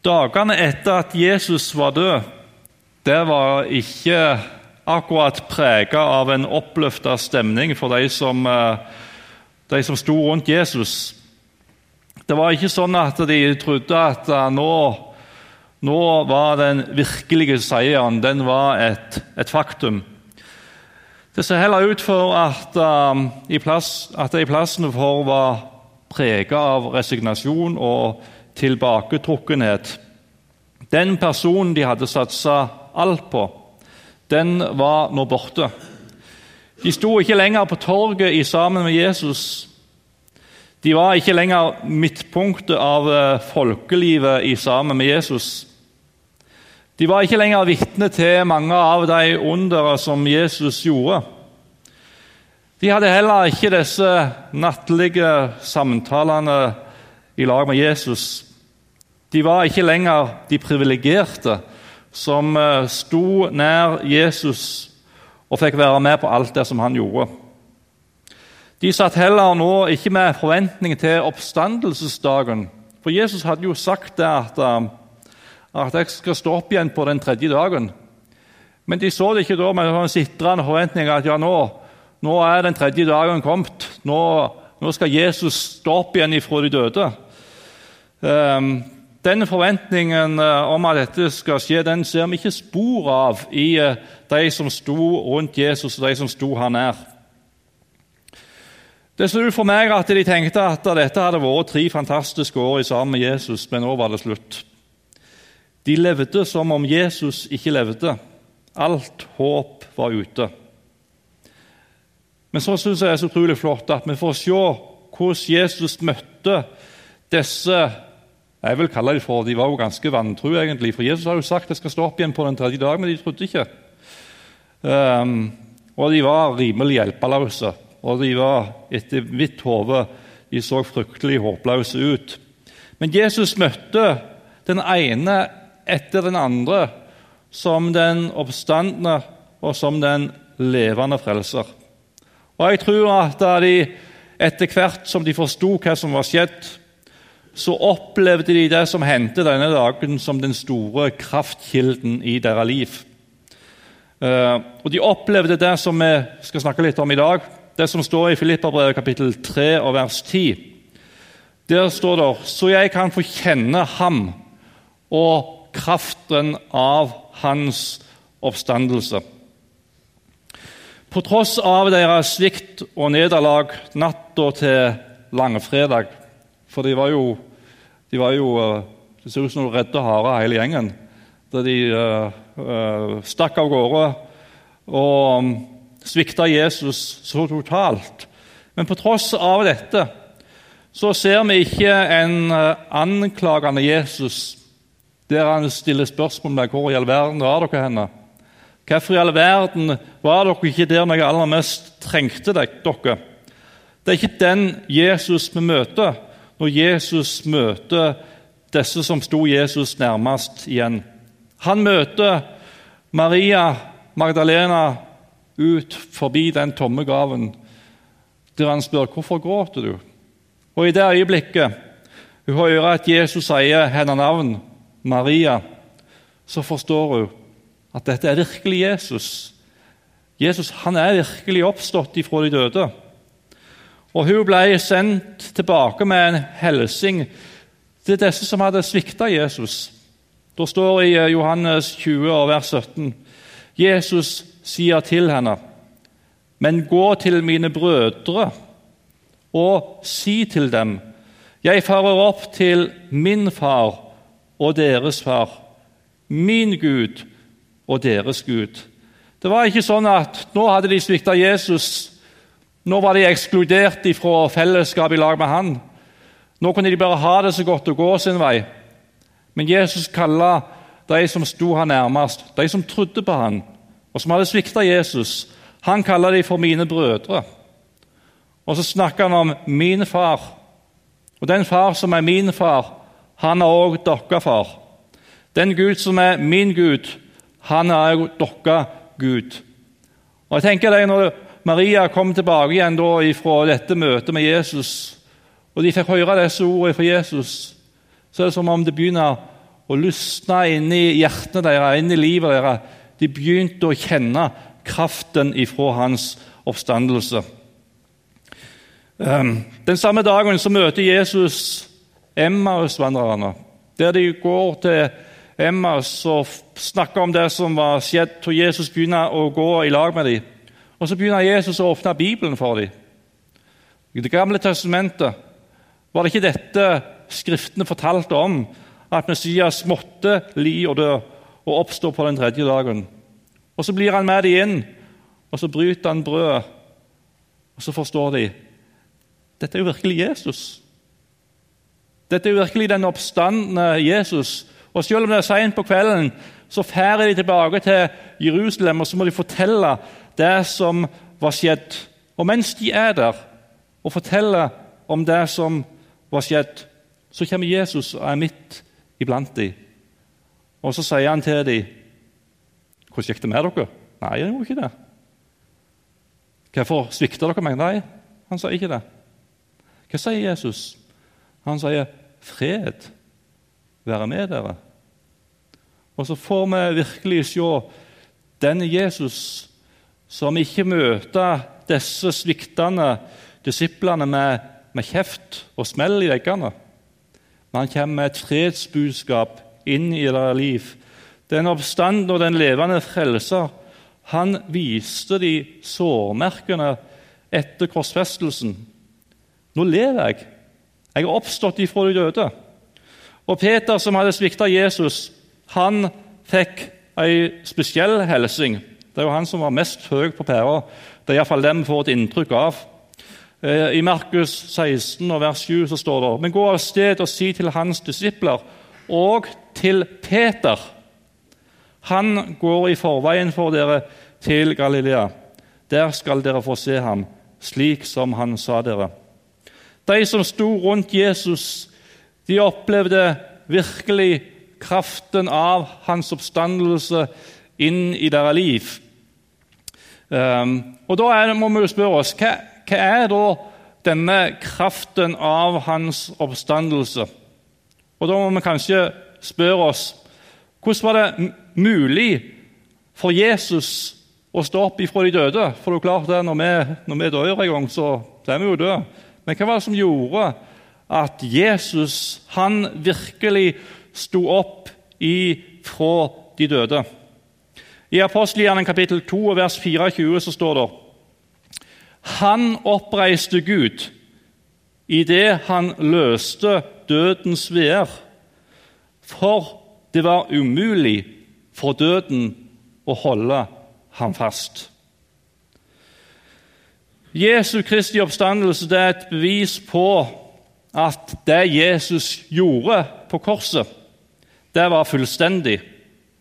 Dagene etter at Jesus var død, det var ikke akkurat prega av en oppløfta stemning for de som, eh, de som sto rundt Jesus. Det var ikke sånn at de trodde at eh, nå, nå var den virkelige seieren den var et, et faktum. Det ser heller ut for at, um, i plass, at de plassene for var prega av resignasjon og tilbaketrukkenhet. Den personen de hadde satsa alt på, den var nå borte. De sto ikke lenger på torget i sammen med Jesus. De var ikke lenger midtpunktet av eh, folkelivet i sammen med Jesus. De var ikke lenger vitne til mange av de undere som Jesus gjorde. De hadde heller ikke disse nattlige samtalene i lag med Jesus. De var ikke lenger de privilegerte som eh, sto nær Jesus og fikk være med på alt det som han gjorde. De satt heller nå ikke med forventning til oppstandelsesdagen. For Jesus hadde jo sagt det at, eh, at 'jeg skal stå opp igjen på den tredje dagen'. Men de så det ikke da med en sitrende forventning at ja, nå, nå, er den tredje dagen kommet. Nå, nå skal Jesus stå opp igjen ifra de døde. Um, den forventningen eh, om at dette skal skje, den ser vi ikke spor av i eh, de som sto rundt Jesus og de som sto her nær. Det så ut for meg at de tenkte at dette hadde vært tre fantastiske år sammen med Jesus, men nå var det slutt. De levde som om Jesus ikke levde. Alt håp var ute. Men så syns jeg det er så utrolig flott at vi får se hvordan Jesus møtte disse jeg vil kalle dem for, De var jo ganske vantro, egentlig, for Jesus har jo sagt at jeg skal stå opp igjen på den tredje dag, men de trodde ikke. Um, og de var rimelig hjelpeløse, og de var etter mitt hode de så fryktelig håpløse ut. Men Jesus møtte den ene etter den andre som den oppstandende og som den levende frelser. Og jeg tror at de etter hvert som de forsto hva som var skjedd, så opplevde de det som hendte denne dagen, som den store kraftkilden i deres liv. Uh, og De opplevde det som vi skal snakke litt om i dag, det som står i Filipperbrevet kapittel 3 og vers 10. Der står det så jeg kan få kjenne ham og kraften av hans oppstandelse. På tross av deres svikt og nederlag natta til langfredag for de var jo, de var jo eh, Det ser ut som redde harer, hele gjengen. Da de uh, uh, stakk av gårde og um, svikta Jesus så totalt. Men på tross av dette så ser vi ikke en anklagende Jesus der han stiller spørsmål om hvor i all verden var dere henne. Hvorfor i all verden var dere ikke der når jeg aller mest trengte dere? Det er ikke den Jesus vi møter når Jesus møter disse som sto Jesus nærmest igjen. Han møter Maria Magdalena ut forbi den tomme graven, der han spør hvorfor gråter du? Og I det øyeblikket hun hører at Jesus sier hennes navn, Maria, så forstår hun at dette er virkelig Jesus. Jesus han er virkelig oppstått ifra de døde. Og Hun ble sendt tilbake med en hilsen til disse som hadde svikta Jesus. Det står i eh, Johannes 20, vers 17. Jesus sier til henne, 'Men gå til mine brødre og si til dem:" 'Jeg farer opp til min far og deres far, min Gud og deres Gud.' Det var ikke sånn at nå hadde de svikta Jesus nå var de ekskludert fra fellesskap i lag med han. Nå kunne de bare ha det så godt og gå sin vei. Men Jesus kalte de som sto han nærmest, de som trodde på han, og som hadde svikta Jesus, han kaller de for mine brødre. Og så snakker han om min far. Og den far som er min far, han er òg deres far. Den Gud som er min Gud, han er òg deres Gud. Og jeg tenker det når Maria kom tilbake igjen da fra dette møtet med Jesus, og de fikk høre disse ordene fra Jesus, så er det som om det begynner å lysne inni hjertene deres, inni livet deres. De begynte å kjenne kraften ifra hans oppstandelse. Ehm, den samme dagen så møter Jesus Emmaus-vandrerne. Der de går til Emmaus og snakker om det som var skjedd, og Jesus begynner å gå i lag med dem. Og Så begynner Jesus å åpne Bibelen for dem. I Det gamle testamentet var det ikke dette Skriftene fortalte om, at Messias måtte li og dø og oppstå på den tredje dagen. Og Så blir han med dem inn, og så bryter han brødet. Og så forstår de dette er jo virkelig Jesus. Dette er jo virkelig den oppstandende Jesus. Og Selv om det er seint på kvelden, så drar de tilbake til Jerusalem og så må de fortelle det som var skjedd. Og mens de er der og forteller om det som var skjedd, så kommer Jesus og er midt iblant dem. Og så sier han til dem Hvordan gikk det med dere? Nei, jeg gjorde ikke det. Hvorfor svikta dere meg? Nei, han sa ikke det. Hva sier Jesus? Han sier 'fred være med dere'. Og så får vi virkelig se denne Jesus som ikke møter disse sviktende disiplene med, med kjeft og smell i veggene. Men han kommer med et fredsbudskap inn i deres liv. Den oppstanden og den levende frelser han viste de sårmerkene etter korsfestelsen. Nå lever jeg. Jeg har oppstått ifra de døde. Og Peter, som hadde svikta Jesus, han fikk ei spesiell hilsing. Det er jo han som var mest høy på pæra. Det er iallfall det vi får et inntrykk av. Eh, I Markus 16, vers 7 så står det Men gå av sted og si til hans disipler og til Peter Han går i forveien for dere til Galilea. Der skal dere få se ham, slik som han sa dere. De som sto rundt Jesus, de opplevde virkelig kraften av hans oppstandelse inn i deres liv. Um, og Da er, må vi spørre oss hva, hva er da denne kraften av hans oppstandelse? Og Da må vi kanskje spørre oss hvordan var det mulig for Jesus å stå opp ifra de døde? For det er klart det, når vi, når vi dør en gang, så er vi jo døde. Men hva var det som gjorde at Jesus han virkelig sto opp ifra de døde? I Apostelgjerningen kapittel 2 vers 24 så står det Han oppreiste Gud idet han løste dødens veer. For det var umulig for døden å holde ham fast. Jesu Kristi oppstandelse det er et bevis på at det Jesus gjorde på korset, det var fullstendig.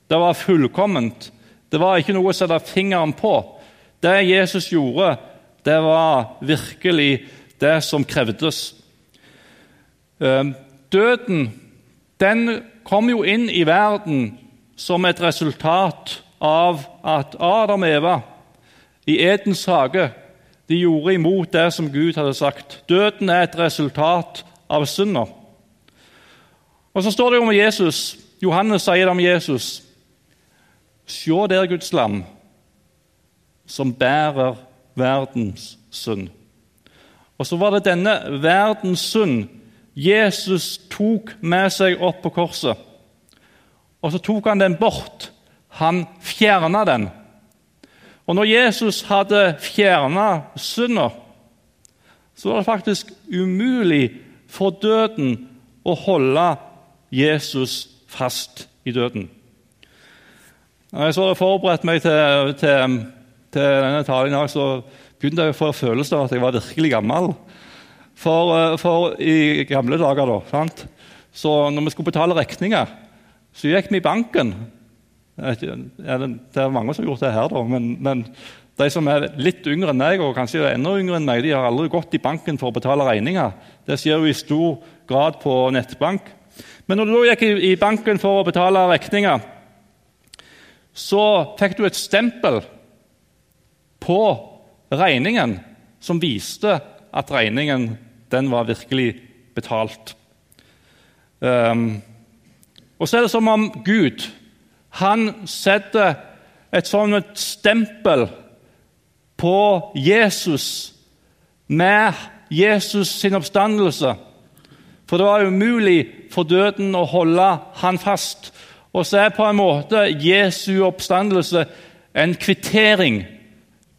Det var fullkomment. Det var ikke noe å sette fingeren på. Det Jesus gjorde, det var virkelig det som krevdes. Ehm, døden den kom jo inn i verden som et resultat av at Adam og Eva i Edens hage de gjorde imot det som Gud hadde sagt. Døden er et resultat av synda. Og så står det om Jesus. Johannes sier det om Jesus. Se der Guds lam, som bærer verdens synd. Og så var det denne verdens synd Jesus tok med seg opp på korset. Og så tok han den bort. Han fjerna den. Og når Jesus hadde fjerna synda, så var det faktisk umulig for døden å holde Jesus fast i døden. Når jeg så hadde forberedt meg til, til, til denne talen så begynte jeg å få følelsen av at jeg var virkelig gammel. For, eh, for i gamle dager, da, sant? så når vi skulle betale regninger, så gikk vi i banken det er mange som har gjort det her, da, men, men, de som er litt yngre enn meg, og kanskje enda yngre enn meg, de har aldri gått i banken for å betale regninger. Det skjer jo i stor grad på nettbank. Men når du da gikk i banken for å betale regninger, så fikk du et stempel på regningen som viste at regningen den var virkelig betalt. Um, Og så er det som om Gud han setter et sånt stempel på Jesus med Jesus sin oppstandelse. For det var umulig for døden å holde han fast. Og så er på en måte Jesu oppstandelse en kvittering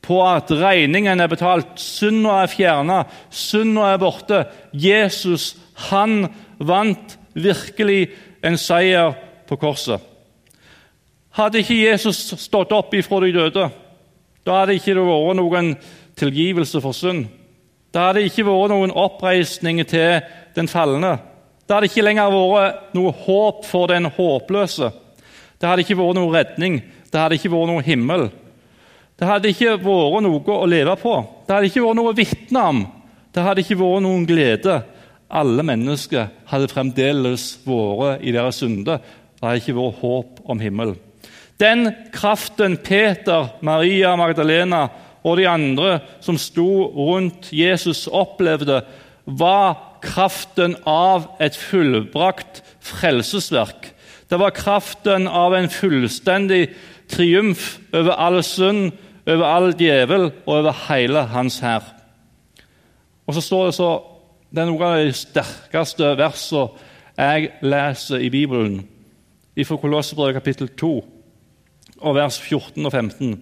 på at regningen er betalt, synda er fjerna, synda er borte. Jesus, han vant virkelig en seier på korset. Hadde ikke Jesus stått opp ifra de døde, da hadde ikke det vært noen tilgivelse for synd. Da hadde det ikke vært noen oppreisning til den falne. Det hadde ikke lenger vært noe håp for den håpløse. Det hadde ikke vært noe redning. Det hadde ikke vært noe himmel. Det hadde ikke vært noe å leve på. Det hadde ikke vært noe å vitne om. Det hadde ikke vært noen glede. Alle mennesker hadde fremdeles vært i deres synde. Det hadde ikke vært håp om himmel. Den kraften Peter, Maria Magdalena og de andre som sto rundt Jesus, opplevde, var kraften av et fullbrakt frelsesverk. Det var kraften av en fullstendig triumf over all synd, over all djevel og over hele hans hær. Og så står det så Det er noen av de sterkeste versene jeg leser i Bibelen, fra Kolossebrevet kapittel 2, og vers 14 og 15.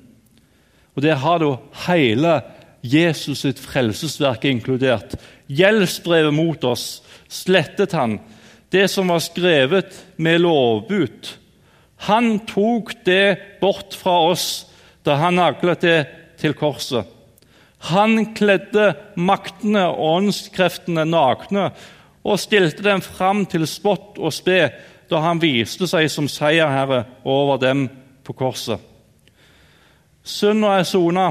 Og Der har du hele Jesus sitt frelsesverk inkludert. Gjeldsbrevet mot oss slettet han. Det som var skrevet med lovbud. Han tok det bort fra oss da han naglet det til korset. Han kledde maktene og åndskreftene nakne og stilte dem fram til spott og spe da han viste seg som seierherre over dem på korset. Synda er sona.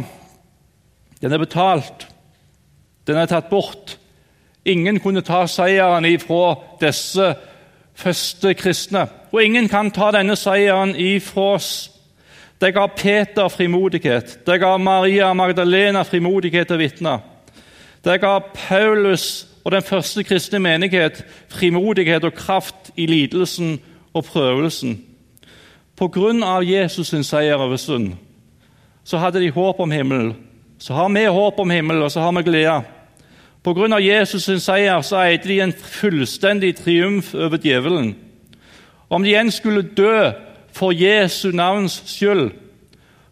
Den er betalt. Den er tatt bort. Ingen kunne ta seieren ifra disse første kristne. Og ingen kan ta denne seieren ifra oss. Det ga Peter frimodighet. Det ga Maria Magdalena frimodighet til å vitne. Det ga Paulus og den første kristne menighet frimodighet og kraft i lidelsen og prøvelsen. På grunn av Jesus' sin seier over synd så hadde de håp om himmelen. Så har vi håp om himmelen, og så har vi glede. Av Jesus' sin seier så eide de en fullstendig triumf over djevelen. Om de igjen skulle dø for Jesu navns skyld,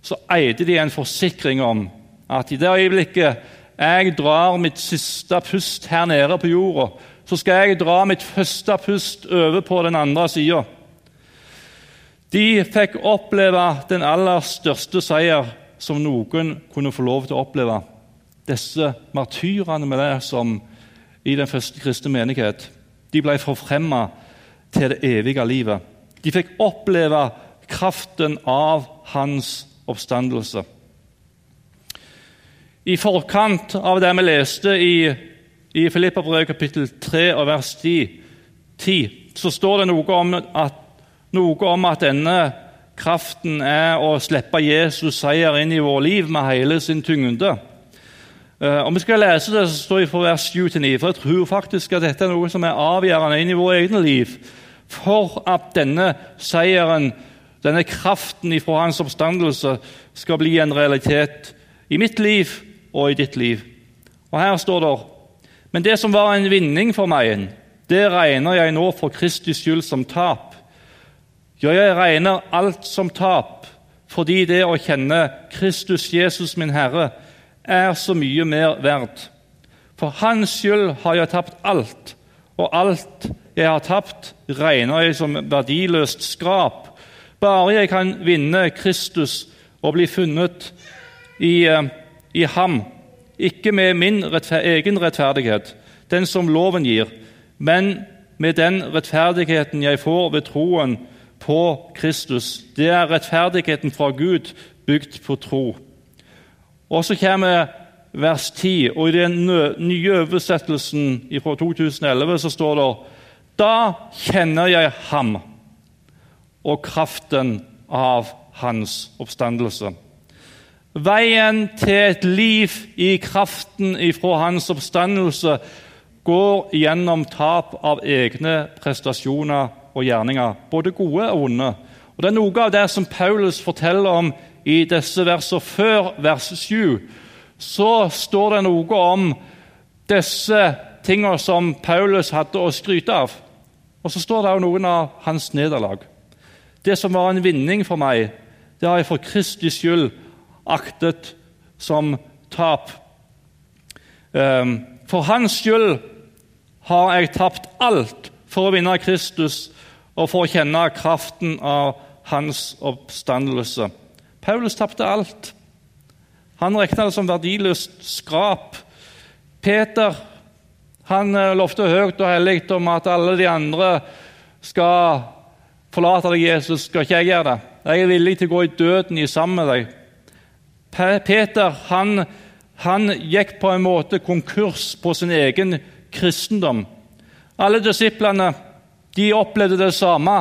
så eide de en forsikring om at i det øyeblikket jeg drar mitt siste pust her nede på jorda, så skal jeg dra mitt første pust over på den andre sida. De fikk oppleve den aller største seier som noen kunne få lov til å oppleve. Disse martyrene med det som i den første kristne menighet de ble forfremma til det evige livet. De fikk oppleve kraften av hans oppstandelse. I forkant av det vi leste i, i Filipperbrevet kapittel 3 og vers 10, 10, så står det noe om, at, noe om at denne kraften er å slippe Jesus seier inn i vår liv med hele sin tyngde. Uh, om vi skal lese det, så står fra vers 7 til 9, for jeg tror faktisk at dette er noe som er avgjørende inn i våre egne liv for at denne seieren, denne kraften ifra hans oppstandelse, skal bli en realitet i mitt liv og i ditt liv. Og Her står det Men det som var en vinning for meg, det regner jeg nå for Kristi skyld som tap. Ja, jeg regner alt som tap, fordi det å kjenne Kristus Jesus, min Herre, er så mye mer verdt. For Hans skyld har jeg tapt alt, og alt jeg har tapt, regner jeg som verdiløst skrap. Bare jeg kan vinne Kristus og bli funnet i, eh, i ham, ikke med min rettfer egen rettferdighet, den som loven gir, men med den rettferdigheten jeg får ved troen på Kristus. Det er rettferdigheten fra Gud bygd på tro. Og så kommer vers 10, og i den nye oversettelsen fra 2011 så står det da kjenner jeg ham og kraften av hans oppstandelse. Veien til et liv i kraften ifra hans oppstandelse går gjennom tap av egne prestasjoner og gjerninger, både gode og onde. Og Det er noe av det som Paulus forteller om i disse versene før vers 7. Så står det noe om disse tingene som Paulus hadde å skryte av. Og så står det også noen av hans nederlag. Det som var en vinning for meg, det har jeg for Kristi skyld aktet som tap. Ehm, for hans skyld har jeg tapt alt for å vinne Kristus og for å kjenne kraften av hans oppstandelse. Paulus tapte alt. Han regna det som verdiløst skrap. Peter han eh, lovte høyt og hellig om at alle de andre skal forlate deg, Jesus. Skal ikke jeg gjøre det? Jeg er villig til å gå i døden i sammen med deg. Peter han, han gikk på en måte konkurs på sin egen kristendom. Alle disiplene de opplevde det samme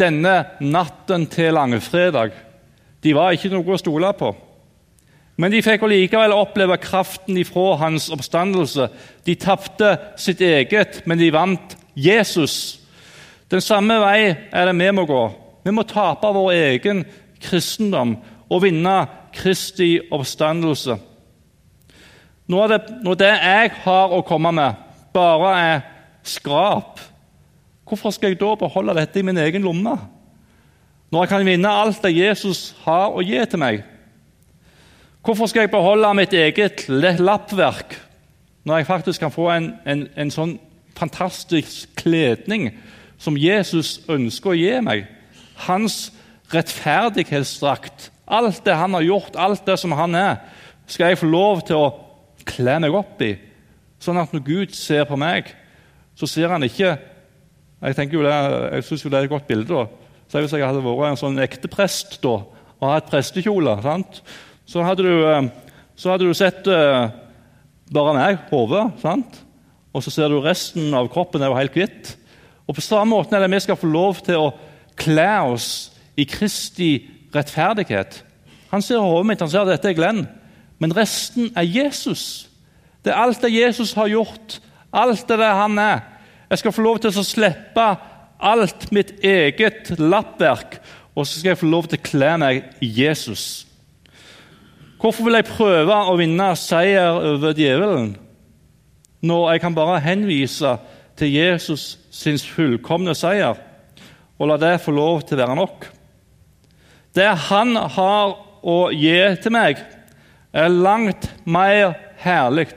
denne natten til langfredag. De var ikke noe å stole på. Men de fikk likevel oppleve kraften ifra hans oppstandelse. De tapte sitt eget, men de vant Jesus. Den samme vei er det vi må gå. Vi må tape vår egen kristendom og vinne Kristi oppstandelse. Når det, når det jeg har å komme med, bare er skrap, hvorfor skal jeg da beholde dette i min egen lomme? Når jeg kan vinne alt det Jesus har å gi til meg? Hvorfor skal jeg beholde mitt eget lappverk når jeg faktisk kan få en, en, en sånn fantastisk kledning som Jesus ønsker å gi meg? Hans rettferdighetsdrakt. Alt det han har gjort, alt det som han er, skal jeg få lov til å kle meg opp i. Sånn at når Gud ser på meg, så ser han ikke Jeg tenker jo det, jeg synes jo det er et godt bilde. da, så Hvis jeg hadde vært en sånn ekte prest da, og hatt prestekjole, sant? Så, hadde du, eh, så hadde du sett uh, bare meg, hodet, og så ser du resten av kroppen er jo helt hvitt. Og På samme måte er det vi skal få lov til å kle oss i Kristi rettferdighet. Han ser hodet mitt, han ser at dette er Glenn, men resten er Jesus. Det er alt det Jesus har gjort, alt det der han er. Jeg skal få lov til å slippe alt mitt eget lappverk, og så skal jeg få lov til å kle meg i Jesus. Hvorfor vil jeg prøve å vinne seier over djevelen når jeg kan bare henvise til Jesus sin fullkomne seier og la det få lov til å være nok? Det han har å gi til meg, er langt mer herlig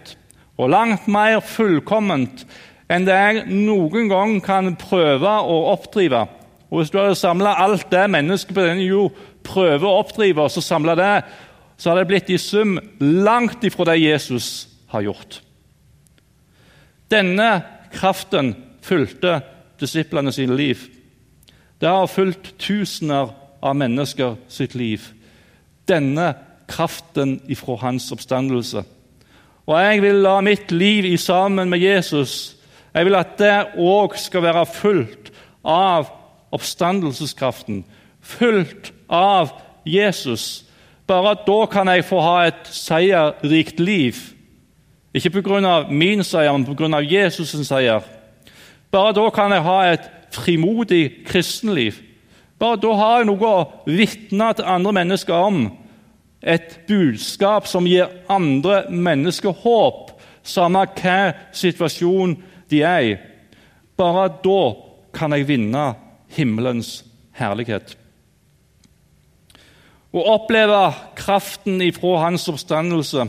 og langt mer fullkomment enn det jeg noen gang kan prøve å oppdrive. Og Hvis du hadde samla alt det mennesket på denne jord prøver å oppdrive, og så det, så hadde det blitt i sum langt ifra det Jesus har gjort. Denne kraften fulgte disiplene sine liv. Det har fulgt tusener av mennesker sitt liv. Denne kraften ifra hans oppstandelse. Og jeg vil la mitt liv i sammen med Jesus jeg vil at det òg skal være fullt av oppstandelseskraften, fullt av Jesus. Bare da kan jeg få ha et seierrikt liv. Ikke pga. min seier, men pga. Jesus' seier. Bare da kan jeg ha et frimodig kristenliv. Bare da har jeg noe å vitne til andre mennesker om. Et budskap som gir andre mennesker håp, samme hva situasjon de er. Bare da kan jeg vinne himmelens herlighet. Å oppleve kraften ifra hans oppstandelse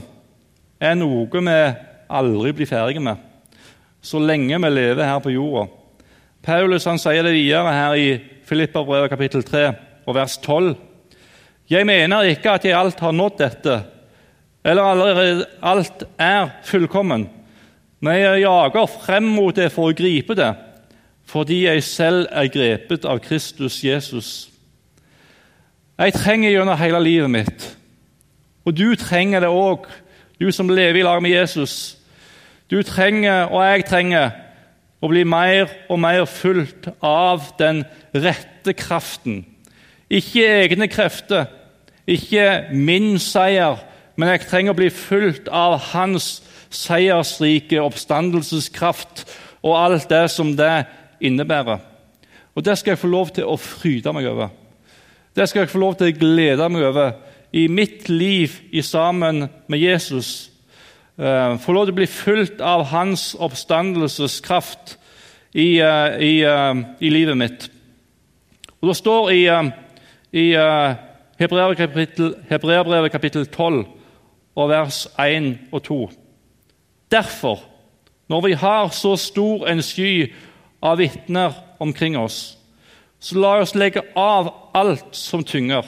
er noe vi aldri blir ferdige med, så lenge vi lever her på jorda. Paulus han sier det videre her i Filipperbrevet kapittel 3 og vers 12. Jeg mener ikke at jeg alt har nådd dette, eller allerede alt er fullkommen. Men jeg jager frem mot det for å gripe det, fordi jeg selv er grepet av Kristus Jesus. Jeg trenger gjennom hele livet mitt, og du trenger det òg, du som lever i lag med Jesus. Du trenger, og jeg trenger, å bli mer og mer fulgt av den rette kraften. Ikke egne krefter, ikke min seier, men jeg trenger å bli fulgt av Hans seiersrike oppstandelseskraft og alt det som det innebærer. Og det skal jeg få lov til å fryde meg over. Det skal jeg få lov til å glede meg over i mitt liv i sammen med Jesus. Uh, få lov til å bli fulgt av hans oppstandelseskraft i, uh, i, uh, i livet mitt. Og Det står i, i Hebreabrevet kapittel, kapittel 12 og vers 1 og 2. Derfor, når vi har så stor en sky av vitner omkring oss, så la oss legge av alt som tynger,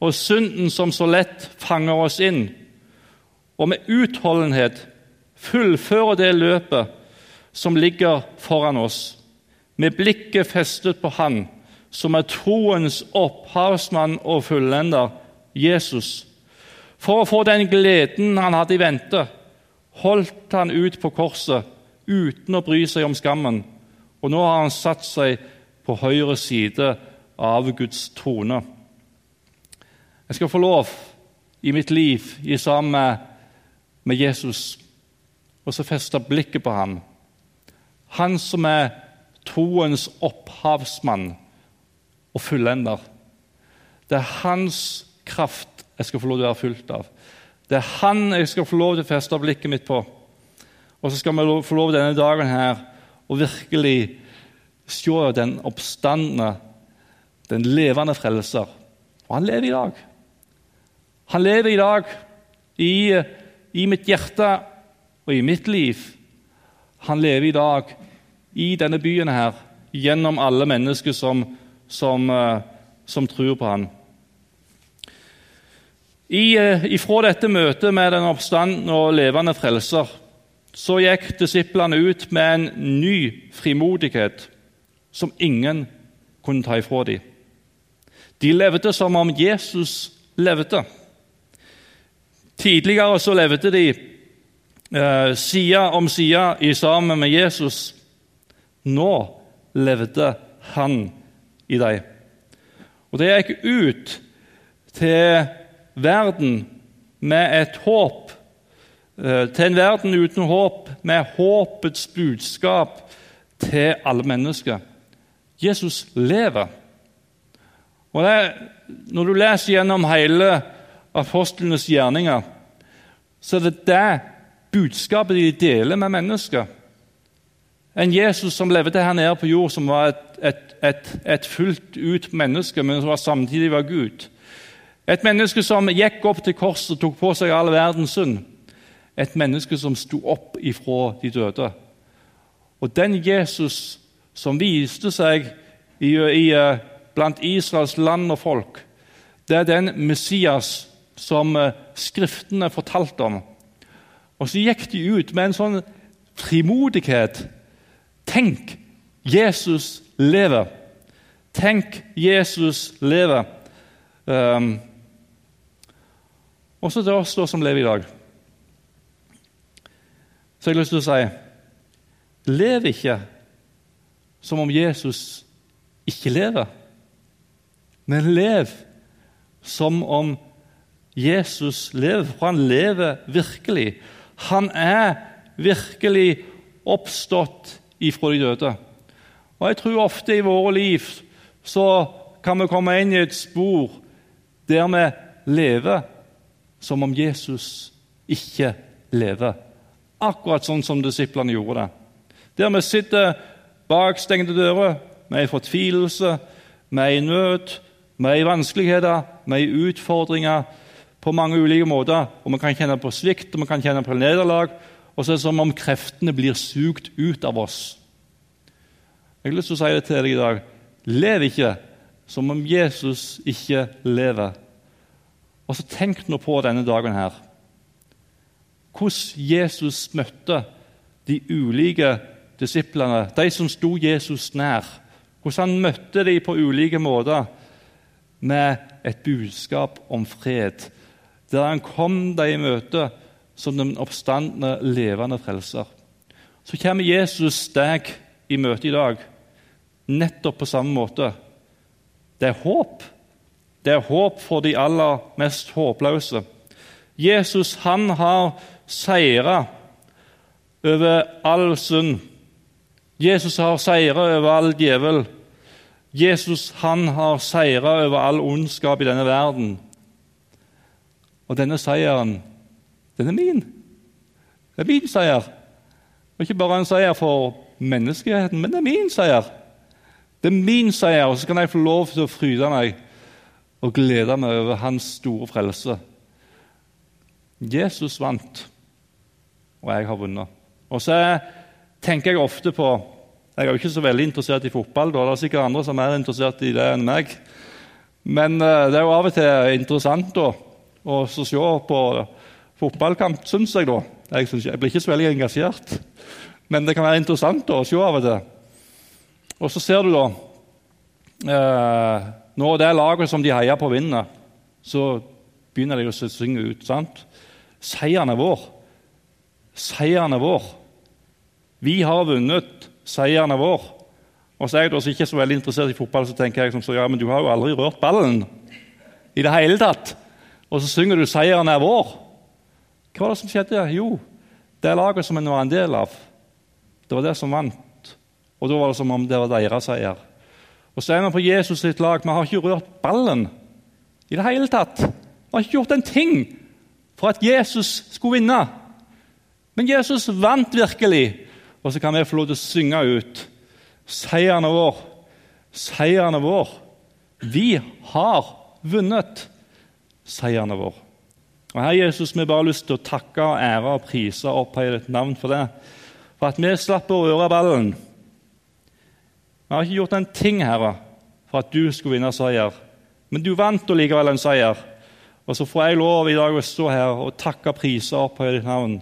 og synden som så lett fanger oss inn, og med utholdenhet fullføre det løpet som ligger foran oss, med blikket festet på Han, som er troens opphavsmann og fullender, Jesus. For å få den gleden han hadde i vente, holdt han ut på korset uten å bry seg om skammen, og nå har han satt seg på høyre side av Guds trone. Jeg skal få lov i mitt liv i sammen med Jesus og så feste blikket på ham. Han som er troens opphavsmann og fullender. Det er hans kraft jeg skal få lov til å være fulgt av. Det er han jeg skal få lov til å feste blikket mitt på. Og så skal vi få lov denne dagen her å virkelig se den oppstandende, den levende frelser. Og han lever i dag. Han lever i dag i, i mitt hjerte og i mitt liv. Han lever i dag i denne byen her, gjennom alle mennesker som, som, eh, som tror på han. I, eh, ifra dette møtet med den oppstandende og levende frelser så gikk disiplene ut med en ny frimodighet som ingen kunne ta ifra dem. De levde som om Jesus levde. Tidligere så levde de eh, side om side sammen med Jesus. Nå levde han i dem. Og Det gikk ut til verden med et håp, eh, til en verden uten håp, med håpets budskap til alle mennesker. Jesus lever. Og det, Når du leser gjennom hele apostlenes gjerninger, så er det det budskapet de deler med mennesker. En Jesus som levde her nede på jord, som var et, et, et, et fullt ut menneske, men som samtidig var Gud. Et menneske som gikk opp til korset og tok på seg all verdens synd. Et menneske som sto opp ifra de døde. Og den Jesus som viste seg i, i, eh, blant Israels land og folk, det er den Messias som eh, Skriftene fortalte om. Og så gikk de ut med en sånn frimodighet. Tenk, Jesus lever. Tenk, Jesus lever. Um, også til oss som lever i dag. Så jeg har lyst til å si Lev ikke som om Jesus ikke lever, men lev som om Jesus lever, for han lever virkelig. Han er virkelig oppstått ifra de døde. Og Jeg tror ofte i våre liv så kan vi komme inn i et spor der vi lever som om Jesus ikke lever. Akkurat sånn som disiplene gjorde det. Der vi sitter bak stengte dører med en fortvilelse, med en nød, med vanskeligheter, med utfordringer på mange ulike måter. Og Vi kan kjenne på svikt og vi kan kjenne på nederlag. Og så er det som om kreftene blir sugd ut av oss. Jeg har lyst til å si det til deg i dag. Lev ikke som om Jesus ikke lever. Og så Tenk nå på denne dagen her. Hvordan Jesus møtte de ulike disiplene, de som sto Jesus nær. Hvordan han møtte dem på ulike måter med et budskap om fred, der han kom dem i møte som den oppstandende, levende frelser. Så kommer Jesus deg i møte i dag nettopp på samme måte. Det er håp. Det er håp for de aller mest håpløse. Jesus han har seira over all synd. Jesus har seira over all djevel. Jesus han har seira over all ondskap i denne verden. Og denne seieren, den er min. Det er min seier. Det er ikke bare en seier for menneskeheten, men det er min seier. Det er min seier, og så kan jeg få lov til å fryde meg og glede meg over hans store frelse. Jesus vant, og jeg har vunnet. Og så tenker jeg ofte på Jeg er jo ikke så veldig interessert i fotball. Da. Det er sikkert andre som er interessert i det enn meg. Men uh, det er jo av og til interessant da, å se på fotballkamp, syns jeg. da. Jeg, synes, jeg, blir ikke så veldig engasjert, men det kan være interessant da, å se av og til. Og så ser du da uh, Når det er laget som de heier på, vinner, så begynner de å synge ut. sant? Seieren er vår. Seieren er vår. Vi har vunnet. Seieren er vår. Og så er jeg ikke så veldig interessert i fotball, så tenker jeg som så, ja, men du har jo aldri rørt ballen i det hele tatt. Og så synger du 'Seieren er vår'. Hva var det som skjedde? Jo, det laget som en var en del av, det var det som vant. Og da var det som om det var deres seier. Og så er vi på Jesus sitt lag. Vi har ikke rørt ballen i det hele tatt. Vi har ikke gjort en ting for at Jesus skulle vinne. Men Jesus vant virkelig, og så kan vi få lov til å synge ut seieren er vår. Seieren er vår. Vi har vunnet. Seieren er vår. Og Herre Jesus, vi har bare lyst til å takke, og ære og prise og opphøye ditt navn for det. For at vi slapp å røre ballen. Vi har ikke gjort en ting, Herre, for at du skulle vinne seier. Men du vant likevel en seier. Og så får jeg lov i dag å stå her og takke, priser opp opphøye ditt navn.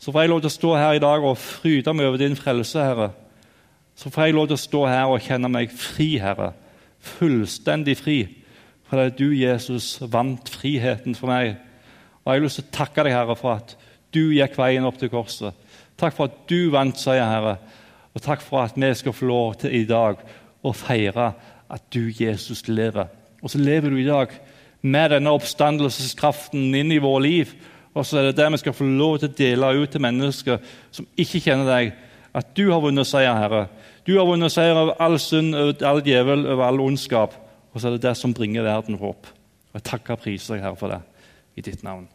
Så får jeg lov til å stå her i dag og fryde meg over din frelse, Herre. Så får jeg lov til å stå her og kjenne meg fri, Herre. Fullstendig fri. Fordi du, Jesus, vant friheten for meg. Og Jeg har lyst til å takke deg, Herre, for at du gikk veien opp til korset. Takk for at du vant seier, Herre. Og takk for at vi skal få lov til i dag å feire at du, Jesus, lever. Og så lever du i dag med denne oppstandelseskraften inn i vårt liv. Og så er det det vi skal få lov til å dele ut til mennesker som ikke kjenner deg. At du har vunnet seier, Herre. Du har vunnet seier over all synd, over all djevel, over all ondskap. Og så er det det som bringer verden håp. Og Jeg takker og priser deg, Herre, for det. I ditt navn.